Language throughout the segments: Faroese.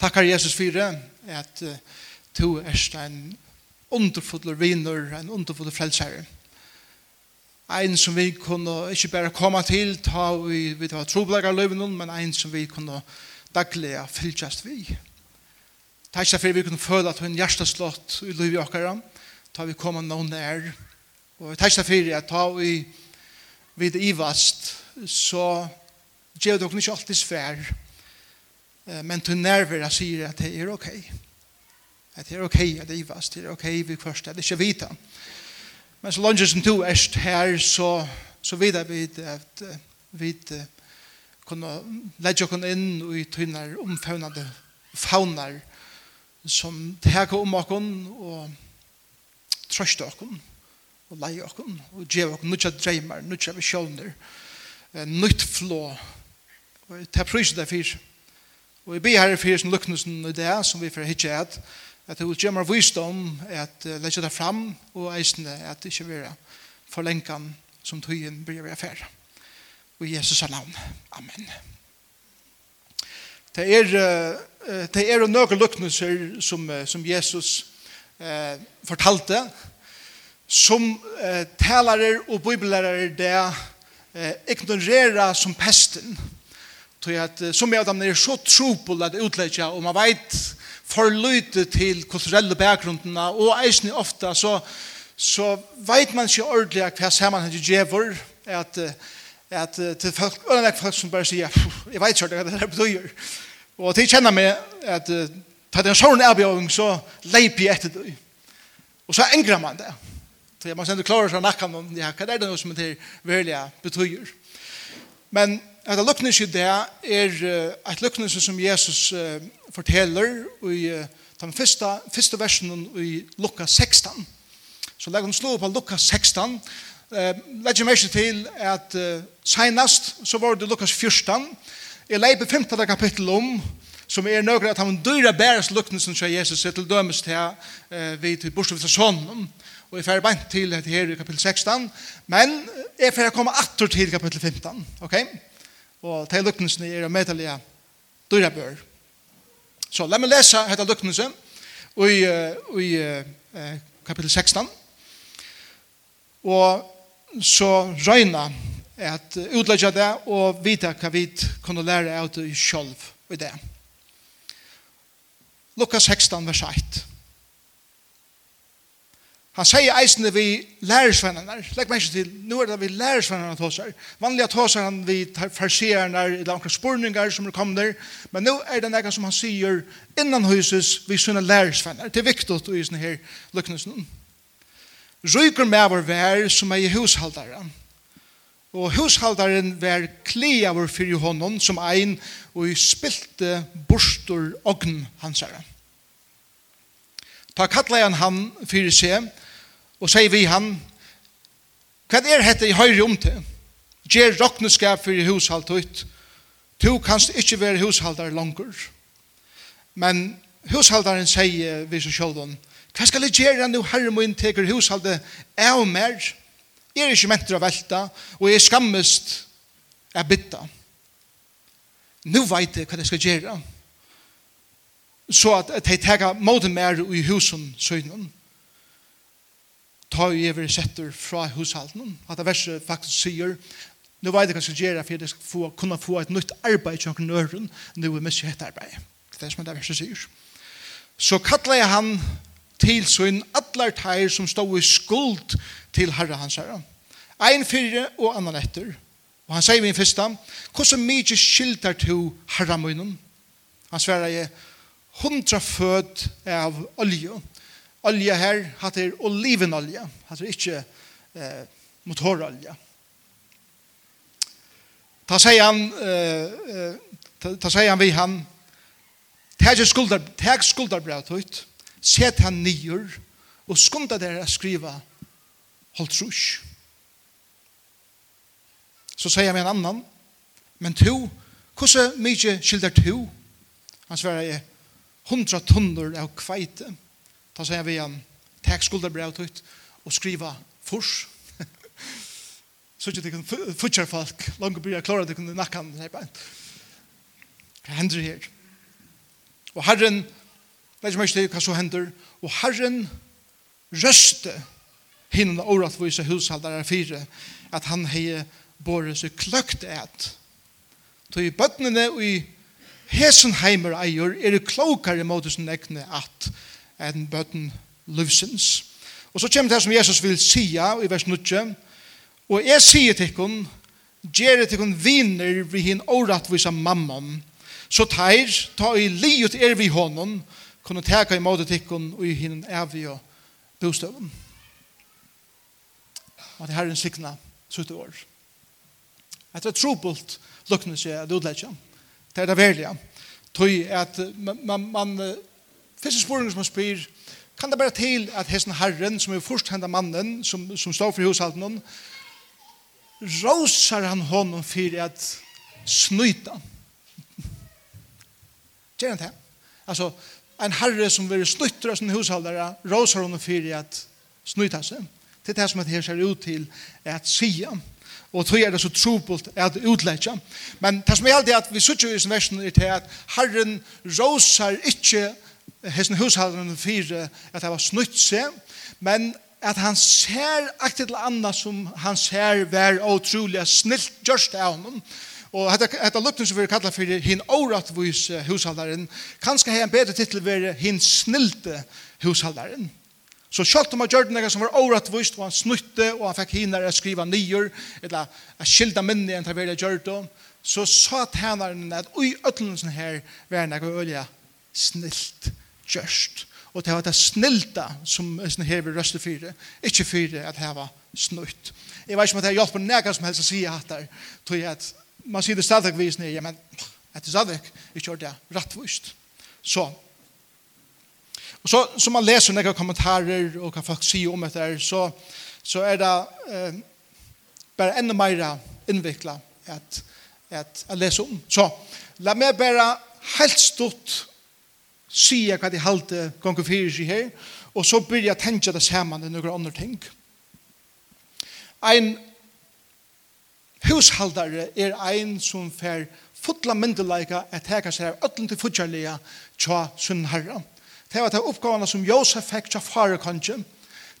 Takkar Jesus fyrir at uh, to erst en underfull viner, en underfull frelsere. Ein som vi kunne ikke bare komme til, ta vi, vi var troblegger løven, men ein som vi kunne daglig fylgjast vi. Takk for vi kunne føle at hun hjerteslått i liv i okkara, ta vi komme noen nær. Og takk for at ta vi vid ivast, så gjør dere ikke alltid svær, men til nerver sier at det er ok. At det er ok at det ivast, det er ok vi først, det er ikke vita. Men så langt som du er her, så, så vidar vi at vi kunne legge oss inn i tynner omfavnade faunar som teker om oss og trøste oss og leie oss og gjør oss nødja dreimer, nødja visjoner, nødt flå. Det er det derfor. Og jeg ber herre fyrir som lukknusen i det som vi fyrir hitje at at det vil utgjemmer visdom at uh, leggja det fram og eisne at det ikke vera forlengan som tøyen blir vi affær. Og i Jesus er navn. Amen. Det er, uh, det er noen lukknuser som, uh, som Jesus uh, fortalte som uh, talere og bibelærere det uh, ignorera som pesten. Uh, Tog at som jeg av dem er så på at utleggja, og man veit for lite til kulturelle bakgrunnene, og eisen ofta så, så vet man ikke ordentlig hva saman han djever, at, at til folk, og det er folk som bare sier, jeg vet ikke hva det er betyr. Og til kjenner meg at ta den sånn erbjøring, så leipi etter det. Og så engrer man det. Så man sender klarer seg nakkan om, ja, hva er det noe som det her virkelig betyr? Men At løknes i det er et løknes som Jesus forteller i den første, første versen i Lukas 16. Så legger han slå på Lukas 16. Legger meg til at senast så var det Lukas 14. Jeg leier 15. kapittel om som er nøkker at han dyrer bæres luknesen som Jesus er til dømes til eh, vi til Borstavits av sånn. Og jeg fer bant til det her i kapittel 16, men jeg fer komme atter til kapittel 15, ok? og til lukknelsene er medelige dyra bør. Så la meg lese dette lukknelse i, i uh, kapitel 16. Og så røyna at utlegge det og vite hva vi kunne lære av det selv i det. Lukas 16, vers 1. Han sier eisene vi lærersvennerne. Legg meg til, nå er det vi lærersvennerne han tåser. Vanlige tåser han vi tar farsererne, eller noen spurninger som kommet der. Men nå er det noe som han sier innan huses vi sønner lærersvennerne. Det er viktig å gjøre her lykknelsen. Ryker med vår vær som er i hushaldaren. Og hushalderen vær kli av vår fyrir hånden som ein og i spilte borster ogn hans herre. Ta kattleien han fyrir seg, og sier vi han, hva er dette i høyre om til? Gjer råkneskap for hushalt ut. Du kanst ikke være hushaldar langer. Men hushaldaren sier vi så sjølven, hva skal jeg gjøre nå herre må teker hushaldet av mer? Jeg er ikke mentor av velta, og jeg er skammest av bytta. Nå vet jeg hva jeg skal gjøre. Så at jeg tar måten mer i husen søgnen ta i evig setter fra hushalten. At det verset faktisk sier, nu vet jeg hva jeg skal gjøre for jeg skal få, kunne få et nytt arbeid til noen øren, nå er mye hett arbeid. Det er som det verset sier. Så kattler jeg han til sin atler teir som stod i skuld til herre hans herre. Ein fyrre og annan etter. Og han sier min fyrsta, hvordan mye skilter til herre munnen? Han sverar jeg, hundra fød av olje olje her, hatt er olivenolje, hatt er ikkje eh, motorolje. Ta sier han, eh, ta, ta sier han vi han, teg skuldar, teg skuldarbrevet tøyt. set han nyer, og skunda dere skriva holdt trus. Så sier han en annan, men to, hvordan mykje skildar to? Han svarer, hundra tunnur av kveite. Da sier vi um, takk skulderbrev tøyt og skriva fors. så ikke det kan futjar folk langt bryr jeg klara det kunne nakkan han. Hva hender her? Og Herren, det er ikke mye det hva så hender, og Herren røste hinna åratvise hushaldare fire at han hei bore så kløkt et. Så i bøttene og i hesen heimer eier er det klokare måte som nekne at enn bøtten livsins. Og så kommer det som Jesus vil sia i vers 9. Og jeg sier til hun, gjør til hun viner vi hin åratvisa mammon, så teir, ta i livet er vi hånden, kunne teka i måte til hun og i vi och bostøven. Og det her er en sikna 70 år. Det er trobult lukkne seg at utleggen. Det er det verlige. Tøy at man, man første spørsmål som han spyr, kan det bare til at hesten herren, som er først hendet mannen, som, som står for hushalten, rosar han honom for at snyta. Gjør han det? Altså, en herre som vil snytter av sin hushaldare, rosar honom for at snyta seg. Det er det som det her ser ut til at sia. Og tog er det så trobult at utleggja. Men det som er alltid at vi sitter i sin versen er til at herren råsar ikke hesten hushalden fyrir at det var snutt seg, men at han ser aktivt til anna som han ser vær utrolig snilt gjørst av honom, Og hetta hetta luktin sum við kallar fyrir hin órættvís hushaldaren, kanska heyr ein betri titil ver hin snilte hushaldaren. Så sjálvt um gjørð nega sum var órættvís og han snutte og han fekk hin at skriva nýjur ella a skilda minni enn ta verða gjørð så sa tænaren at oi öllunsen her var nega ølja snilt gjørst. Og det var det snilta som hever røste fire, ikke fyre at heva snutt. Jeg vet ikke om det har hjulpet nega som helst å si at der, tror jeg at man sier det stadig vis nye, men at det stadig ikke gjør det rettvist. Så, og så, som man leser nega kommentarer og hva folk sier om det så, så er det eh, bare enda mer innviklet at, at, at lese om. Så, la meg bare helt stort sier hva de halte gonger fyrir seg her, og så byrja jeg tenke det saman i noen andre ting. Ein hushaldare er ein som fer fotla myndelaika at teka seg av öllum til futjarlega tja sunn herra. Det var det oppgavene som Josef fikk tja fare kanskje,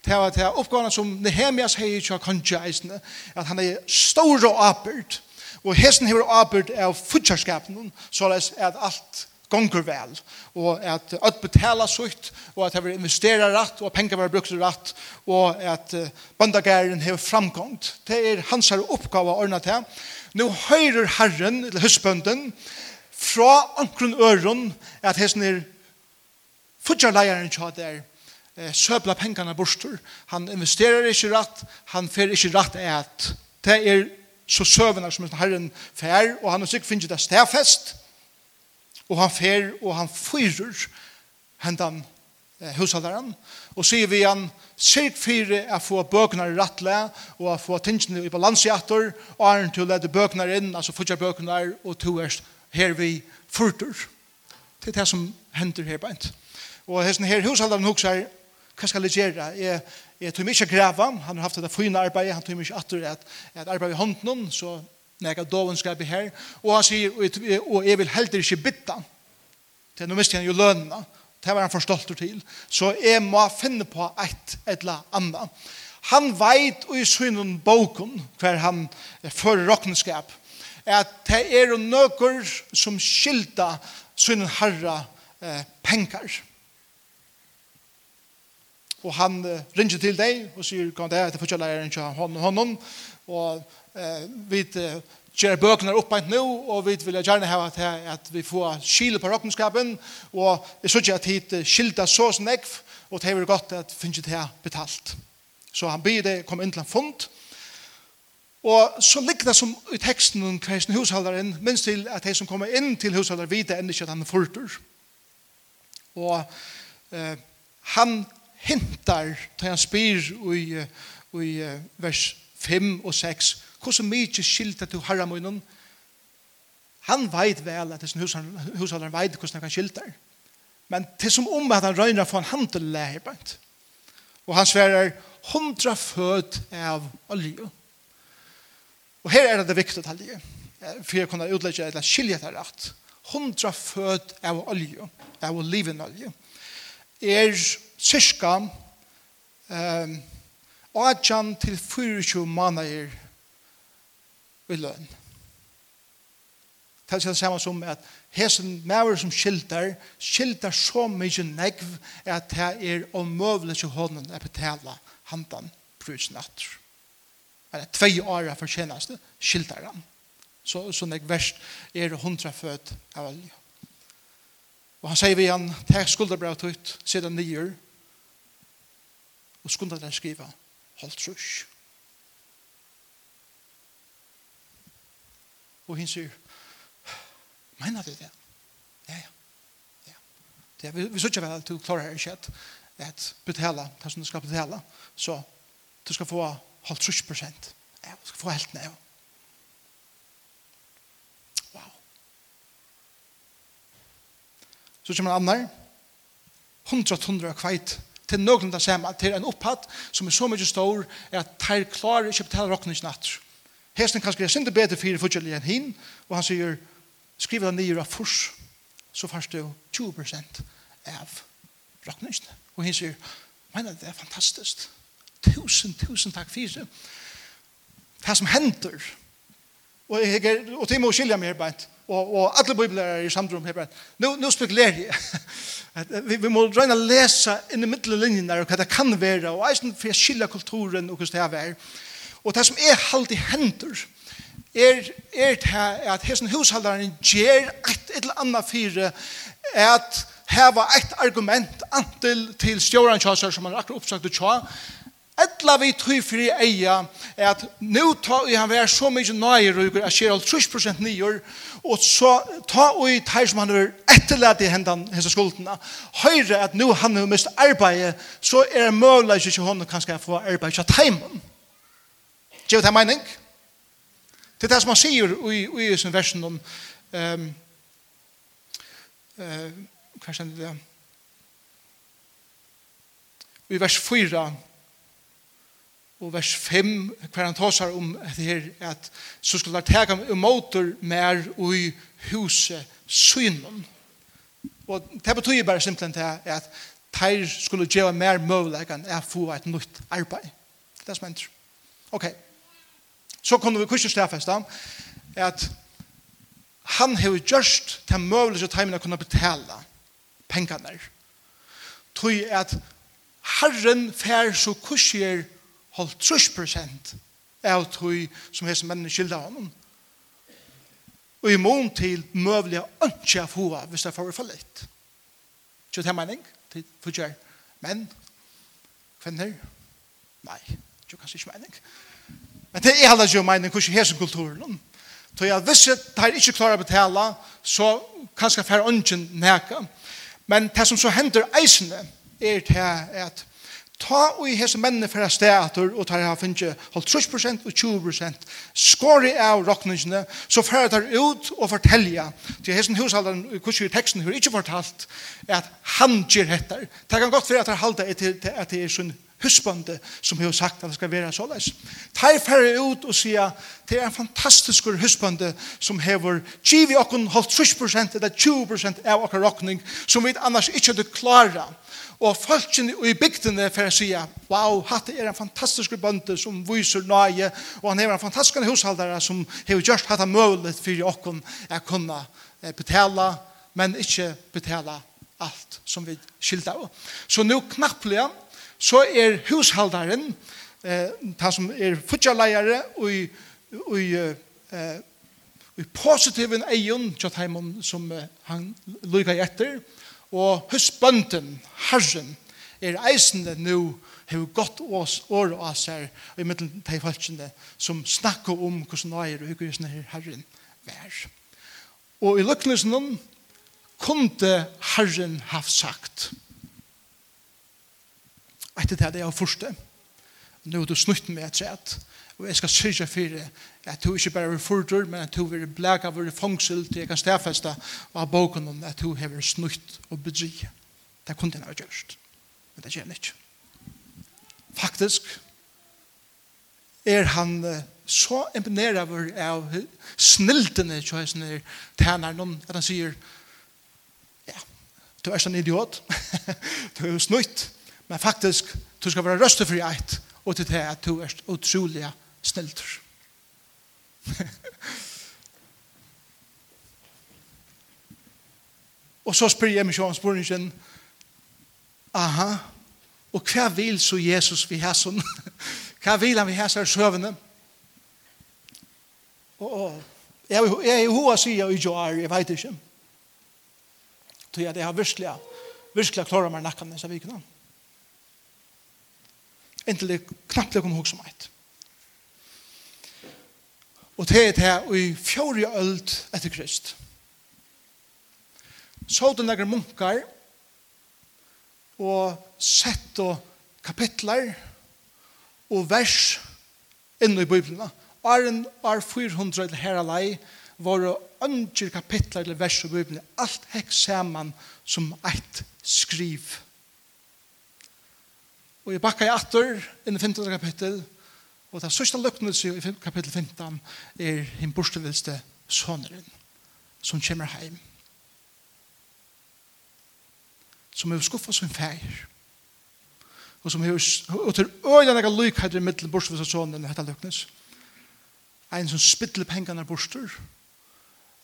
det var det oppgavene som Nehemias hei tja kanskje eisne, at han er stor og apert, og hesten hever apert av futjarskapen, så at alt gonger vel, og at at betala sutt, og at hever investera rætt, og at pengar var brukt og at uh, bandagæren hever framgångt. Det er hans her oppgave å ordne til. Nå høyrer Herren, eller husbønden, fra ankron øron, at hesten er fudjarleieren tja der, eh, søbla pengarna bostur. Han investerar ikkje ratt, han fer ikkje ratt eit. Det er så søvnar som Herren fer, og han har sikkert finnst det stedfest, og han fer, og han fyrer hendan eh, husalderen, og sier vi han, sirk fire er få bøkene i rattle, og er få tingene i balansiator og er til å lede bøkene inn, altså fyrtja bøkene, og to er her vi fyrter. Det er det som hender her beint. Og hesten her husalderen huksar, hva skal jeg gjøre? Jeg, jeg tog meg ikke grava, han har haft det fina arbeid han tog meg ikke atter at, at arbeid i hånden, så nek av dovenskap her, og han sier, og jeg vil heldur ikke bytta, til nå miste han jo lønna, det var han forstolt til, så jeg må finne på et eller annet. Han veit og i synen boken, hver han fører råkenskap, at det er noen som skilda synen herra eh, penger. Og han eh, ringer til deg og sier, kan det, det får ikke lære ikke hånden og hånden, og eh, vi gjør bøkene oppbeint nå, og vi vil gjerne ha at, at vi får skile på råkenskapen, og jeg synes ikke at hit skilta så som og det er godt at finnes det her betalt. Så han byr det, kom inn til en fond, og så ligger det som i teksten om kreisen hushalderen minst til at de som kommer inn til hushalderen videre, enda ikke at han er furter. Og eh, han hintar, til han spyr i, i vers 5 og 6, Hvordan mykje skilta til herra munnen? Han veit vel at dessen hushållaren veit hvordan han kan skilta. Men til som om at han røyner for en handel lærbant. Og han sverar hundra fød av olje. Og her er det viktig viktige tallet. For jeg kunne utlegge eller skilje det rett. Hundra fød av olje, av olivenolje, er cirka um, 18 til 24 måneder i løn. Det er det samme som at hesen maver som skiltar, skiltar så mye negv at det er omøvelig til hånden å betale handen prusen etter. Det er tve år for tjeneste skiltar han. Så, så negv verst er hundra født av olje. Og han sier vi han, takk skulderbrevet ut, sier det nyer, og skulderbrevet skriva, holdt trus. Og hun sier, mener du det? Ja, ja. ja. Det, vi, vi sier vel at du klarer her ikke at, at betala, det som du skal betala, så du skal få halvt trus prosent. Ja, du skal få helt ned. Wow. Så kommer en annen, hundra tundra kveit, til nøglen det samme, til en opphatt som er så mye stor, er at de klarer ikke betala rokken ikke natter. Hesten kan skrive sinde bedre fire fortjellig enn hin, og han sier, skriv den nye av furs, så fyrst du 20% av raknøysene. Og han sier, men det er fantastisk. Tusen, tusen takk fyrir det. Det som henter, og, jeg, og til må skilja meg arbeid, og, og alle bibler er i samtrum her bare, nå, nå spekulerer jeg. vi, vi må røyne å lese inn i middelinjen der, og hva det kan være, og eisen for å skilja kulturen og hva det er. Og det som er halde hendur, er, er det at hesten hushalderen gjør et eller anna fire at heva et argument antil til stjåren tjåsar som han akkurat oppsagt tjå, Etla vi tøy fri eia er at nu ta i han vær så mykje nøyre og at skjer 30% nyer og så ta og i tær som han er etterlært i hendan hese skuldena høyre at nu han har mist arbeid så er det møyla ikke hon kan skal få arbeid ikke teimen Gjør det mening? Det er det som han sier i, i sin versen om um, uh, hva kjenner det? I vers 4 og vers 5 hver han tåsar om det her at så skulle han tega motor mer i huset synen og det betyr bare simpelthen til at teir skulle gjøre mer møvlegan er få et nytt arbeid det er som hender ok så kunne vi kurser stedfeste at han har gjort til mulig at timen kunne betale pengene. Tror at Herren fær så kurser holdt 30 prosent av tog som hese mennene skylda honom. Og i mån til møvelig ønske av hova hvis det får for litt. Så det er mening til forgjør. Men, kvinner, nei, det er kanskje ikke mening. Men det er heller jo mening hvordan hese kulturen. Så jeg visste at de ikke klarer å betale, så kanskje færre ønsken nækka. Men det som så hender eisene er til at ta og i hese mennene fra steater og tar her finnes holdt 30% og 20% skåre av råkningene, så fører tar ut og fortelle. til hese hushalderen i kursen i teksten har ikke fortalt at han gjør dette det kan godt være at han halda til at det er sånn husbande som har sagt at det skal være såleis. Teir færre ut og sier det er en fantastisk husbande som har givi okken holdt 30% eller 20% av okker råkning som vi annars ikke hadde klara. Og folkene i bygdene for å si wow, hatt er en fantastisk bønde som viser nøye og han er en fantastisk hushaldare som har gjort hatt mulighet for okken å kunne betala men ikke betala allt som vi skilda. Så nu knappelig så er hushaldaren, eh, han som er futjaleiare og i, i, eh, i positiven eion tjotheimon som eh, han lykka i etter, og husbønden, herren, er eisende nu hevur gott oss og oss her i middelen tei falskene som snakkar om hvordan det er og hvordan det er herren vær. Og i lukknesen kunde herren haft sagt, etter det jeg har første. Nå er du snutt med et træt. Og jeg skal sørge for det. at du ikke bare er fordør, men at du vil blæka vår fangsel til jeg kan stedfeste og ha boken om at du har snutt og bedri. Det kunne jeg ha gjort. Men det gjør han ikke. Faktisk er han så imponeret av, av sniltene til hans tæner noen, at han sier ja, du er sånn idiot, du er jo snutt, Men faktisk, du skal være røstefri eit, og til det at du er utrolig sniltur. og så spyr jeg meg om spørningen, aha, og hva vil så Jesus vi har sånn? hva vil han vi har sånn søvende? Og, og jeg, jeg er hva sier i joar, jeg vet ikke. Så jeg, har virkelig, virkelig klarer meg nakken disse vikene. Ja inntil det knappt det kommer hos meg. Og det er det her i fjore ølt etter Krist. Så det lager munkar og sett og kapitler, og vers inne i Bibelen. Arren er 400 til her alai var ønsker kapitler eller vers i Bibelen. Alt hekk saman som eit skriv. Og jeg bakker jeg atter inn i 15. kapittel, og det sørste løknelse i kapittel 15 er hinn borstevilste soneren som kommer hjem. Som er skuffet som feir. Og som er til øyne jeg lykheter i middelen borstevilste soneren, dette løknelse. En som spytler pengene borster,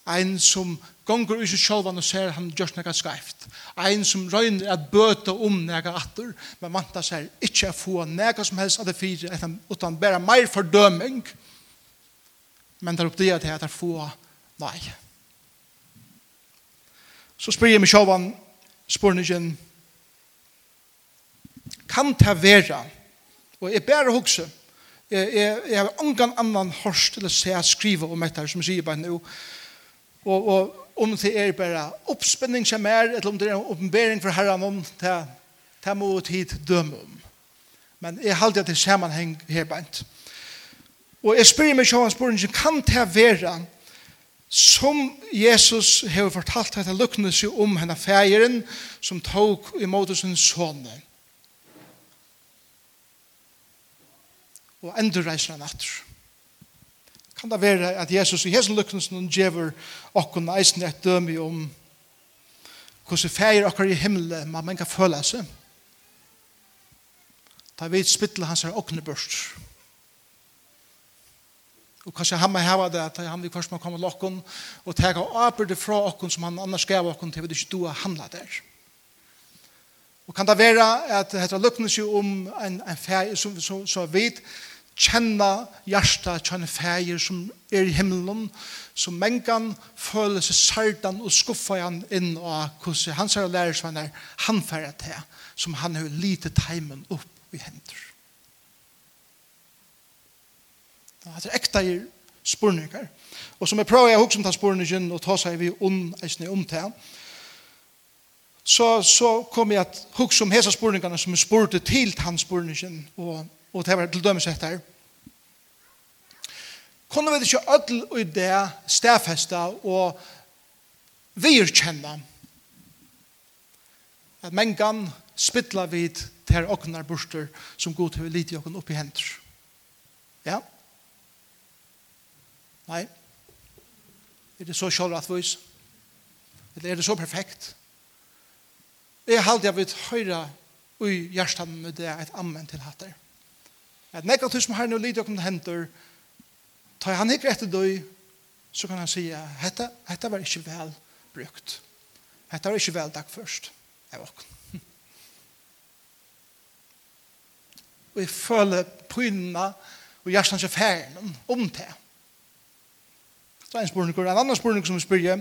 Ein som gonger ut sjálvan og ser han gjørs nega skreift. Ein som røyner at bøta om nega atter, men vanta seg ikkje å få nega som helst av det fire, utan bare meir fordøming. Men der oppdia til at er få nei. Så spyr jeg meg sjálvan spurningen, kan ta vera, og jeg bare hukse, jeg, jeg, jeg har angan annan hørst til å se skriva om dette som sier bare nå, Og, og om det er bare oppspenning som er, eller om det er en oppenbering for herren om det, det må tid døme om. Men jeg halte at det er sammenheng her bænt. Og jeg spør meg sjåan spørningen, kan det være som Jesus har fortalt at det lukkne seg om henne fægeren som tok imot sin sånne. Og endur reiser han atter kan det være at Jesus i hesen lykkelsen gjever okken eisen et dømi om hvordan feir okker i himmelen man man kan føle seg. Da vi spytler hans her okkene børst. Og kanskje han må hava det at han vil først må komme til okken og tega arbeid fra okken som han annars gav okken til vi ikke du har handla der. Og kan det være at det dette lykkelsen om en, en feir som, som, som, som vet kjenna hjertet til en feir som er i himmelen, som mengan føler seg sardan og skuffa han inn og hvordan hans er lærer som han er til, som han har lite teimen opp i hendene. Det er ekta i spurningar. Og som jeg prøver jeg hukk om tar spurningen og ta seg vi ond eisne om til, så, så kom jeg at hukk om hesa spurningene som jeg spurte til hans spurningen og og det var til dømes etter. Kunne vi ikke ødel i det stedfesta og virkjenne at mengan spittla vid ter oknar borster som god til lite okken i hender. Ja? Nei. Er det så sjålratvis? Eller er det så perfekt? Jeg halte jeg vil høyre i hjertan med det et ammen til hatter. At nekka tog som herren og lydig okkom hendur, ta han ikke etter døy, så kan han sige, hetta, hetta var ikke vel brukt. Hetta var ikke vel dag først av okkom. Og jeg føler pynna og hjertan seg færen om det. Så en spurning, en annan spurning som vi spyrir,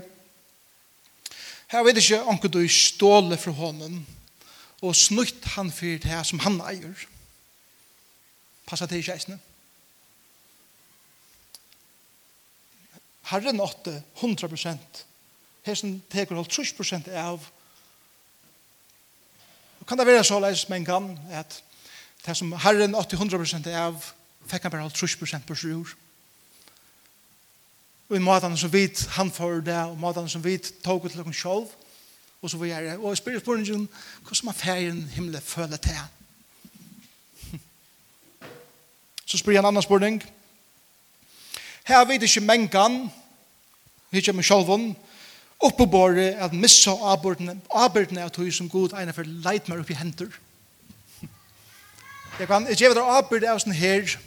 her vet ikke anker du ståle fra hånden og snutt han for det som han eier. Passa til kjeisene. Herren åtte 100%. Hesen teker holdt 30% av. Og kan det være så leis med en gang at det som Herren åtte 100% av fikk han bare holdt 30% på sjur. Og i måten som vi han for det, og måten som vi tog til dere selv, og så vi er. Og jeg spør spørningen, hvordan man ferien himmelen føler til Så spyr jeg en annan spurning. Her vet ikke mengan, her kommer sjolvun, oppebåre at missa arbeidene av tog som god egnet for leit meg opp i henter. Jeg kan ikke gjøre deg arbeid av sånn her.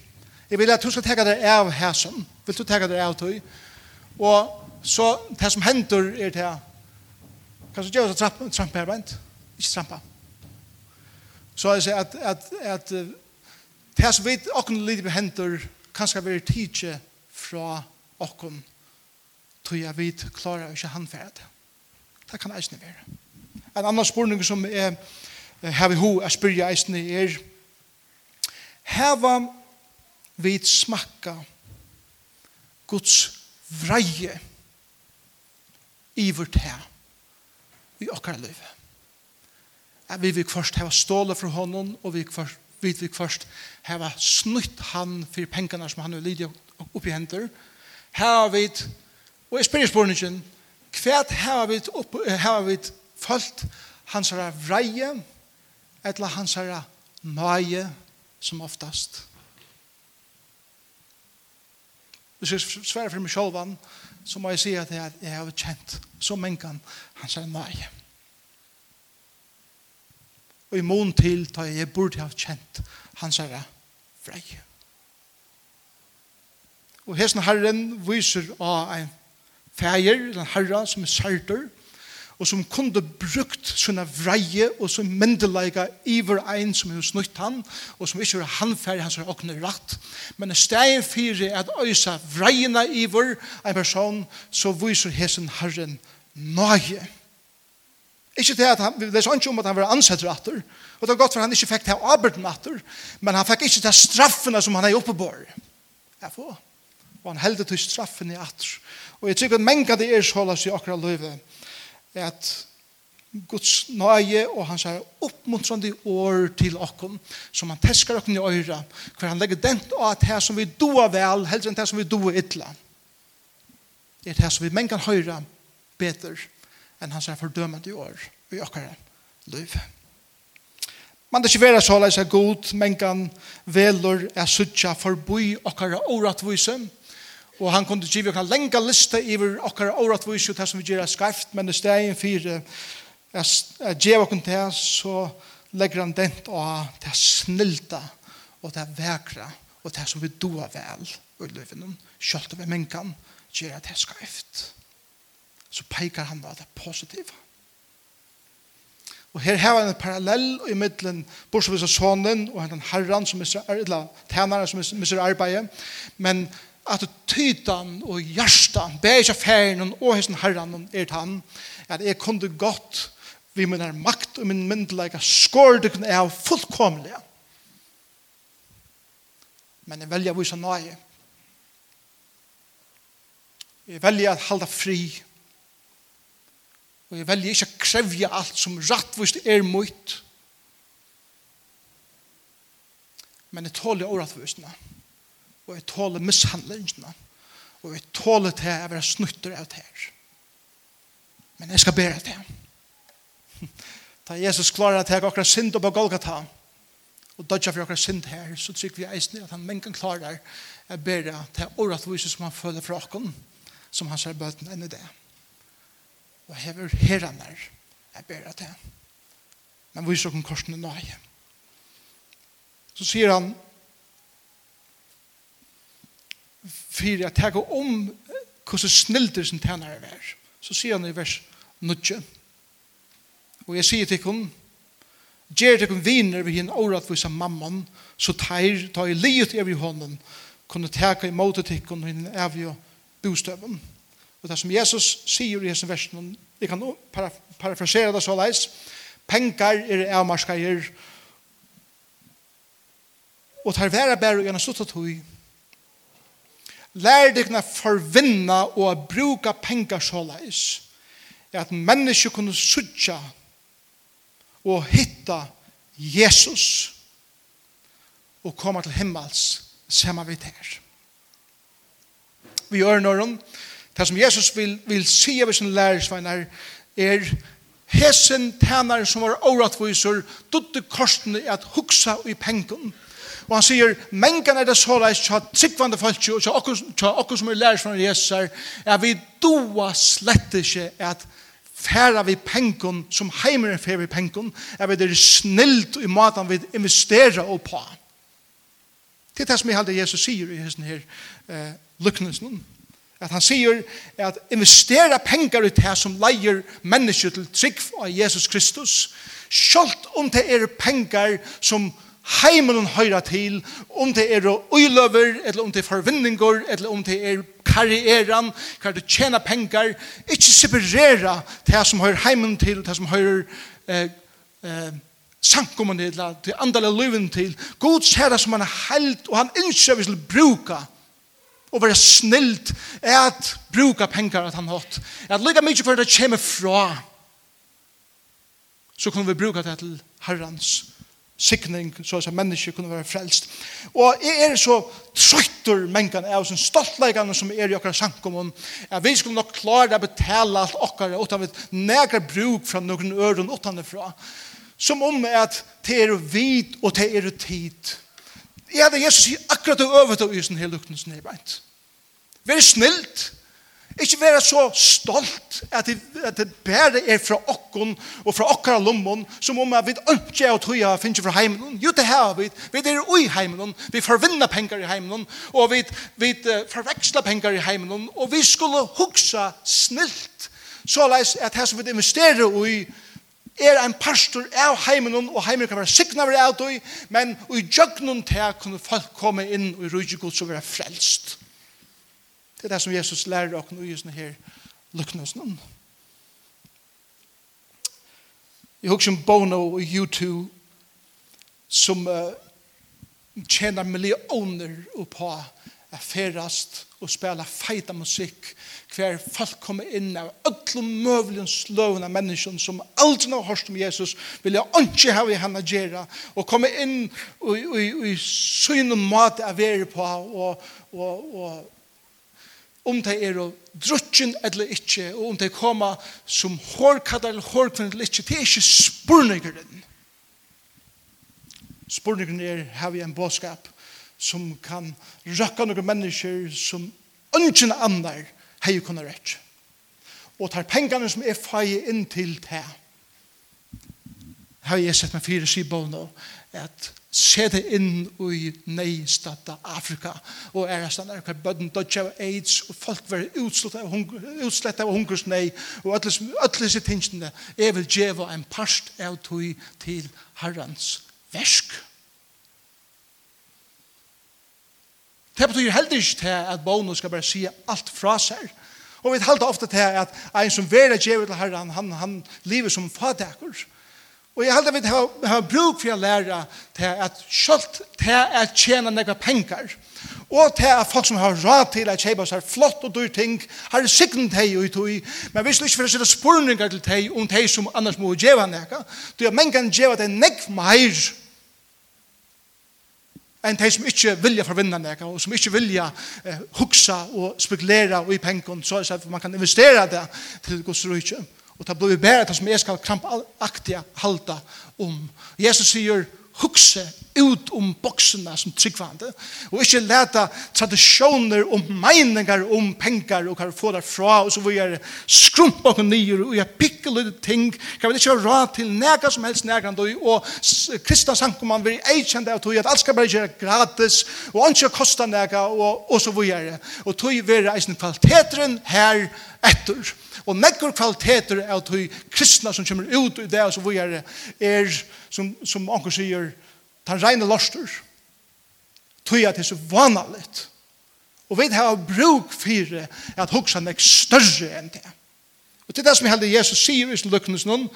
Jeg vil at du skal teka deg av hæsen. Vil du teka deg av tog? Og så det som hendur er det her. du gjøre deg trampa her, vent? Ikke trampa. Så jeg sier at, at, at, at Det som vi åkken lider på henter, kanskje vi er tidsi fra åkken, tog jeg vidt klarer ikke handferd. Det kan eisne være. En annan spurning som er, her vi ho, jeg spyrir eisne er, heva vi smakka Guds vreie i vårt her, i okkar liv. At vi vil først hava ståle fra honom, og vi vil først vid vi først heva snutt han for pengene som han vil lide opp i Her Heva vi, og jeg spyrir spørningen, hvert har vi, heva vi følt hans herre vreie, eller hans herre nøye, som oftast. Hvis jeg sverre for meg selv, så må jeg si at jeg, jeg har kjent så mengan hans herre nøye. Nøye og i mån til da jeg burde ha kjent hans herre frei. Og hesten herren viser av en feir, en herre som er sartor, og som kunde brukt sånne vreie og som myndelige iver ein som er snutt han, og som ikke er handferdig hans er åkne rett. Men i stedet for at øysa vreiene iver en person, så viser hesen herren. Nøye Ikke til at han, vi leser ikke om at han var ansett atter, og det var godt for han ikke fikk til arbeid atter, men han fikk ikke til straffene som han er oppe på. Jeg får. Og han heldet til straffene atter. Og jeg tykker at menga det er såla i akkurat løyve, at Guds nøye og hans er oppmuntrande år til okken, som han teskar okken i øyra, for han legger dent av at her som vi doa vel, heldre enn her som vi doa ytla. Det er her som vi mengan høyra, beter enn hans er fordømende år i okkar liv. Man det ikke være så leis er god, men kan velur er suttja forboi okkar åratvise, og han kunne give okkar lenga liste iver okkar åratvise og det som vi gjør er skarft, men det steg fire er gjev okkar til så legger han dent av det snilta og det vekra og det som vi doa vel i livet, kjølt over menkan, gjør det skarft så pekar han av det positivt. Og her har han en parallell i middelen bortsett av sonen og den herran som misser eller tænaren som misser arbeidet. Men at tytan og hjertan, av affæren og hesten herran er han, at jeg kunde godt vi min er makt og min myndelega skårdukken er fullkomlig. Men jeg velger å vise nøye. Jeg velger å halda fri og jeg velger ikke å krevje alt som rattvist er mot. Men jeg tåler årettvistene, og jeg tåler mishandlingene, og jeg tåler til å være snutter av det her. Men jeg skal bære det. Da Jesus klarer at jeg akkurat synd på Golgata, og dødja for akkurat synd her, så trykker vi eisen at han mengen klarer å bære til årettvistene som han føler fra oss, som han ser bøten enn i det og hever er, jeg ber at det men vi så kom korsene nøye. Så sier han for jeg teg om hvordan snilder som tænare er så sier han i vers 9 og jeg sier til henne Gjer tekum viner vi hinn hin åratvisa mamman, så teir ta i livet evig hånden, kunne teka i motetikon og hin evig bostøvun. Og det som Jesus sier i hessen versen, jeg kan parafrasere det så leis, pengar er avmarskeier, og tar vera bære gjennom sluttet hui. Lær deg forvinna og bruka penger så leis, at mennesker kunne sutja og hitta Jesus og komme til himmels sammen vi der. Vi gjør noen, og Det som Jesus vil, vil si av sin lærersveinar er hesen tænar som var åratviser dutte korsene at huksa i pengen. Og han sier, mengen er det så leis tja tryggvande folk og tja okkur som er lærersveinar Jesus er at vi doa slett ikke at færa vi pengen som heimeren færa vi pengen er vi det snilt i maten vi investerer og på. Det er det som jeg halde Jesus sier i hessen her eh, lyknelsen at han sier at investera pengar ut her som leier mennesker til trygg av Jesus Kristus, Sjalt om det er pengar som heimelen høyra til, om det er uiløver, eller om det er forvinninger, eller om det er karrieran, hva er det tjena pengar, ikke separera det som høyrer heimen til, det som høyrer eh, eh, sankummen til, det andale løven til. God ser det som han er heilt, og han innskjøver til bruka og være snilt at bruka pengar at han hatt. At lykka mykje for det kommer fra så kunne vi bruka det til herrans sikning så at mennesker kunne være frelst. Og jeg er så trøytter mengene av sin stoltleikene som er i okkar sankommun at vi skulle nok klare å betale alt okkar utan vi negra bruk fra noen øren utanifra som om at det er vid og det er tid Jeg hadde Jesus sier akkurat det øvet av isen hele lukten som er beint. Vær snilt. Ikke være så stolt at det, at det bare er fra okken og fra okkara lommon som om vi ikke er å tog og finne fra heimen. Jo, det her vi. Vi er ui heimen. Vi forvinner penger i heimen. Og vi, vi forveksler penger i heimen. Og vi skulle huksa snilt. Så leis at her som vi investerer ui, er en pastor av heimen og heimen kan være sikna av det men i djøgnen til kunne folk komme inn og i rydde god som være frelst. Det er det som Jesus lærer oss og i sånne her lukkene oss noen. Jeg husker om Bono og U2 som uh, tjener millioner på å ferast og spela feita musikk, hver folk kommer inn av öllum mövlun sløvna människan som aldri har hørt om Jesus, vil jeg ikke ha i henne gjøre, og komme inn og, og, og, og syne mat av være på, og, og, og om det er drukken eller ikke, og om det kommer som hårkattar eller hårkvinner eller ikke, det er ikke spurningeren. Spurningeren er, har vi en bådskap, som kan røkka noen mennesker som ønsken andre hei kunne rett. Og tar pengene som er feie inn til det. Her har jeg sett meg fire sier nå, at se det inn i neistata Afrika, og er det er hver bøtten dodja av AIDS, og folk var utslett av, utslett av hungersnei, og alle disse tingene, jeg vil djeva en parst av tog til herrens versk. Det betyr heller ikke til at bono skal bare si alt fra seg. Og vi talte ofte til at en som vera djevet til herren, han, han lever som fadekker. Og jeg halter vi har, har bruk for å lære til at selv til å tjene noen penger, og til at folk som har råd til å kjøpe seg flott og dyr ting, har sikten til og utøy, men hvis du ikke for å sitte spurninger til deg om deg som annars må gjøre noe, du har mengen gjøre deg nekva mer, enn de som ikke vilja forvinna nega, og som ikke vilja eh, hugsa og spekulera og i pengon, så er det man kan investera det til Guds rujtje. Og det blir bare det som jeg skal krampaktig halda om. Jesus sier, hukse ut om boksene som tryggvande, og ikke leta tradisjoner og meiningar om pengar og hva vi får derfra, og så vil jeg skrumpa og nyer, og jeg pikke litt ting, kan vi ikke ha råd til nega som helst nega, og kristna sankumann vil eikjende av tog, at alt skal bare gjøre gratis, og ikke kosta nega, og, og så vil jeg, og tog vil er eisen kvaliteteren her, etter. Og nekker kvaliteter av de kristna som kommer ut i det, så vi er, er som, som anker sier, ta reine lorster. Tøy at det er så vanligt. Og vi har bruk for at hoksa nek større enn det. Og til det som heldig Jesus sier i sin løknes noen,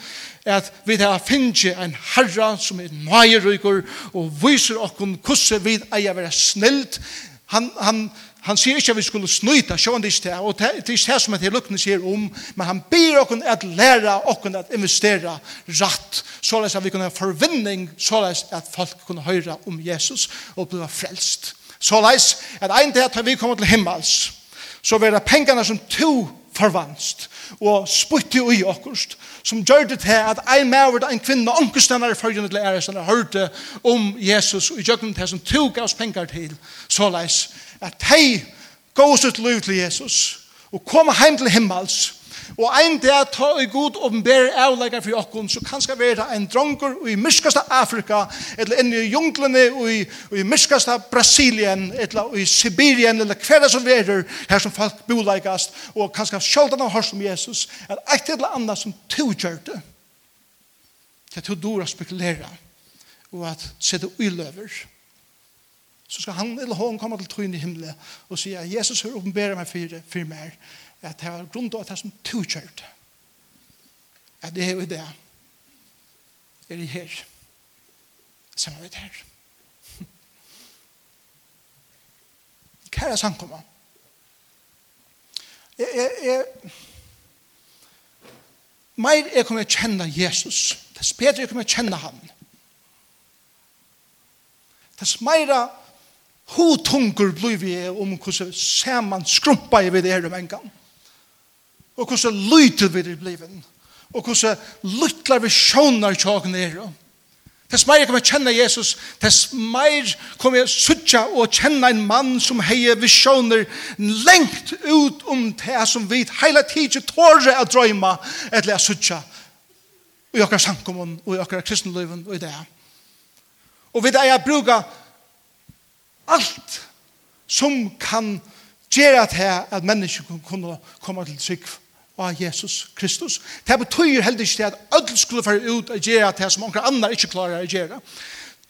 er at vi har finnet en herra som er nøyerykker og viser okken hvordan vi eier være snilt. Han, han, han, Han sier ikke at vi skulle snyta, sjåan det ikke det, og det er ikke det som det lukkene sier om, men han ber okken at læra okken at investera ratt, såleis at vi kunne ha forvinning, såleis at folk kunne høyra om Jesus og bli frelst. Såleis at en dag tar vi kommer til himmels, så vil det pengene som to forvanst og spytte i okkurst som gjør det til at ein maver en kvinne ankerstendere i følgende til æresten hørte om Jesus og i jøkken til som tog oss penger til såleis at hei gås ut liv til Jesus og koma heim til himmels. Og ein dag ta i god åpenbære avleggar for okkon så kan skal være en dronker i myrskaste Afrika eller inni i junglene i, i myrskaste Brasilien eller i Sibirien eller hver som verer her som folk boleggast og kan skal sjoldan av hørs om Jesus at eit eller annet som to kjørte til to dora spekulera og at sette uiløver og så skal han eller hon komme til troen i himmelen og si at Jesus har åpenbæret meg for, for meg at det var grunn til at det er som tukjørt at det er jo det. Er det her? Som er det her? Hva er Kære samkommer jeg, jeg, jeg Mer jeg kommer til å kjenne Jesus, dess bedre jeg kommer til å kjenne han. Dess meira Ho tungur bliv vi er om hvordan saman skrumpa i vi det her om en gang. Og hvordan lytet vi er bliven. Og hvordan lytlar vi sjånar tjag nere. Tess meir kommer jeg kjenne Jesus, tess meir kommer jeg suttja og kjenne en mann som heier visjoner lengt ut om det som vi heila tidsi tåre å drøyma eller å suttja i okkar sankumon og i okkar kristenløyven og i det. Og vi det er jeg bruker alt som kan gjøre til at mennesker kan kunne komme til trygg av Jesus Kristus. Det betyr heller ikke at alle skulle være ut og gjøre det som noen andre ikke klarer å gjøre.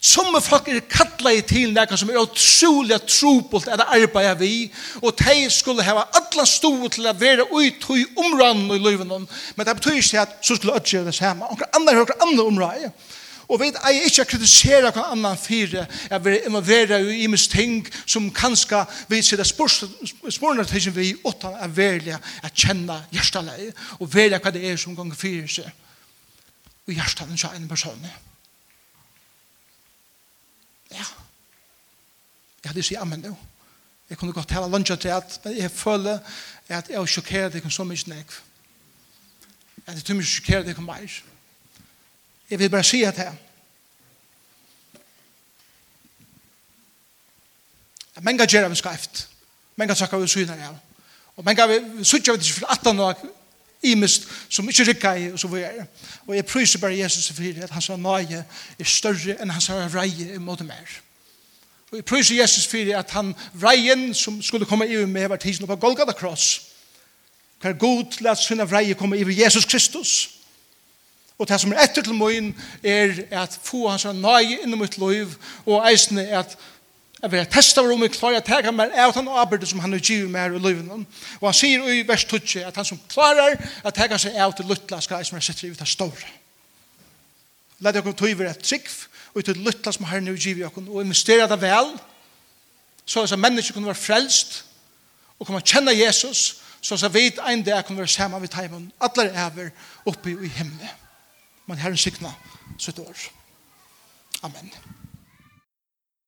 Som folk er kattlet i til noe som er utrolig trobult at arbeider vi, og de skulle ha alle stod til å være ut i områdene i livet, men det betyr ikke at så skulle alle gjøre det samme. Noen andre har noen andre områder. Og vi eier ikke å kritisere hva annan fire, jeg vil involverer jo i mis ting som kanskje vi sitter spørsmålene til vi åttan er velja å kjenne hjerteleie, og velja hva det er som ganger fire seg og hjertelen til en person. Ja. Jeg hadde sier amen nå. Jeg kunne godt hele lunsja til at, men jeg føler at jeg er sjokkeret deg så mye nek. At jeg tror mye sjokkeret deg mer. Jeg vil bare si at her. Menga gjør vi skreft. Menga takker vi syner av. Og menga vi sutja vi til 18 år og imist som ikke rikka i og så vi er. Og jeg pryser bare Jesus for at hans nøye er større enn hans vreie i måte mer. Og jeg pryser Jesus for at han vreien som skulle komme i med var tisen på Golgata Cross. Hver god lät sina vreie komme i Jesus Kristus. Jesus Kristus Og det som er etter til møyen er at få hans nøye innom mitt liv og eisene er at jeg vil testa om jeg klarer å tega meg av den arbeid som han har givet meg i livet. Og han sier i vers 20 at han som klarer å tega seg av til luttla skal eisene sett i det store. Lad dere tog over et trygg og til luttla som herren har givet dere og investere det vel så at mennesker kunne være frelst og kunne kjenne Jesus så at vi vet en dag kunne være sammen med timen alle er over oppe i himmelen men Herren sikna sitt år. Amen.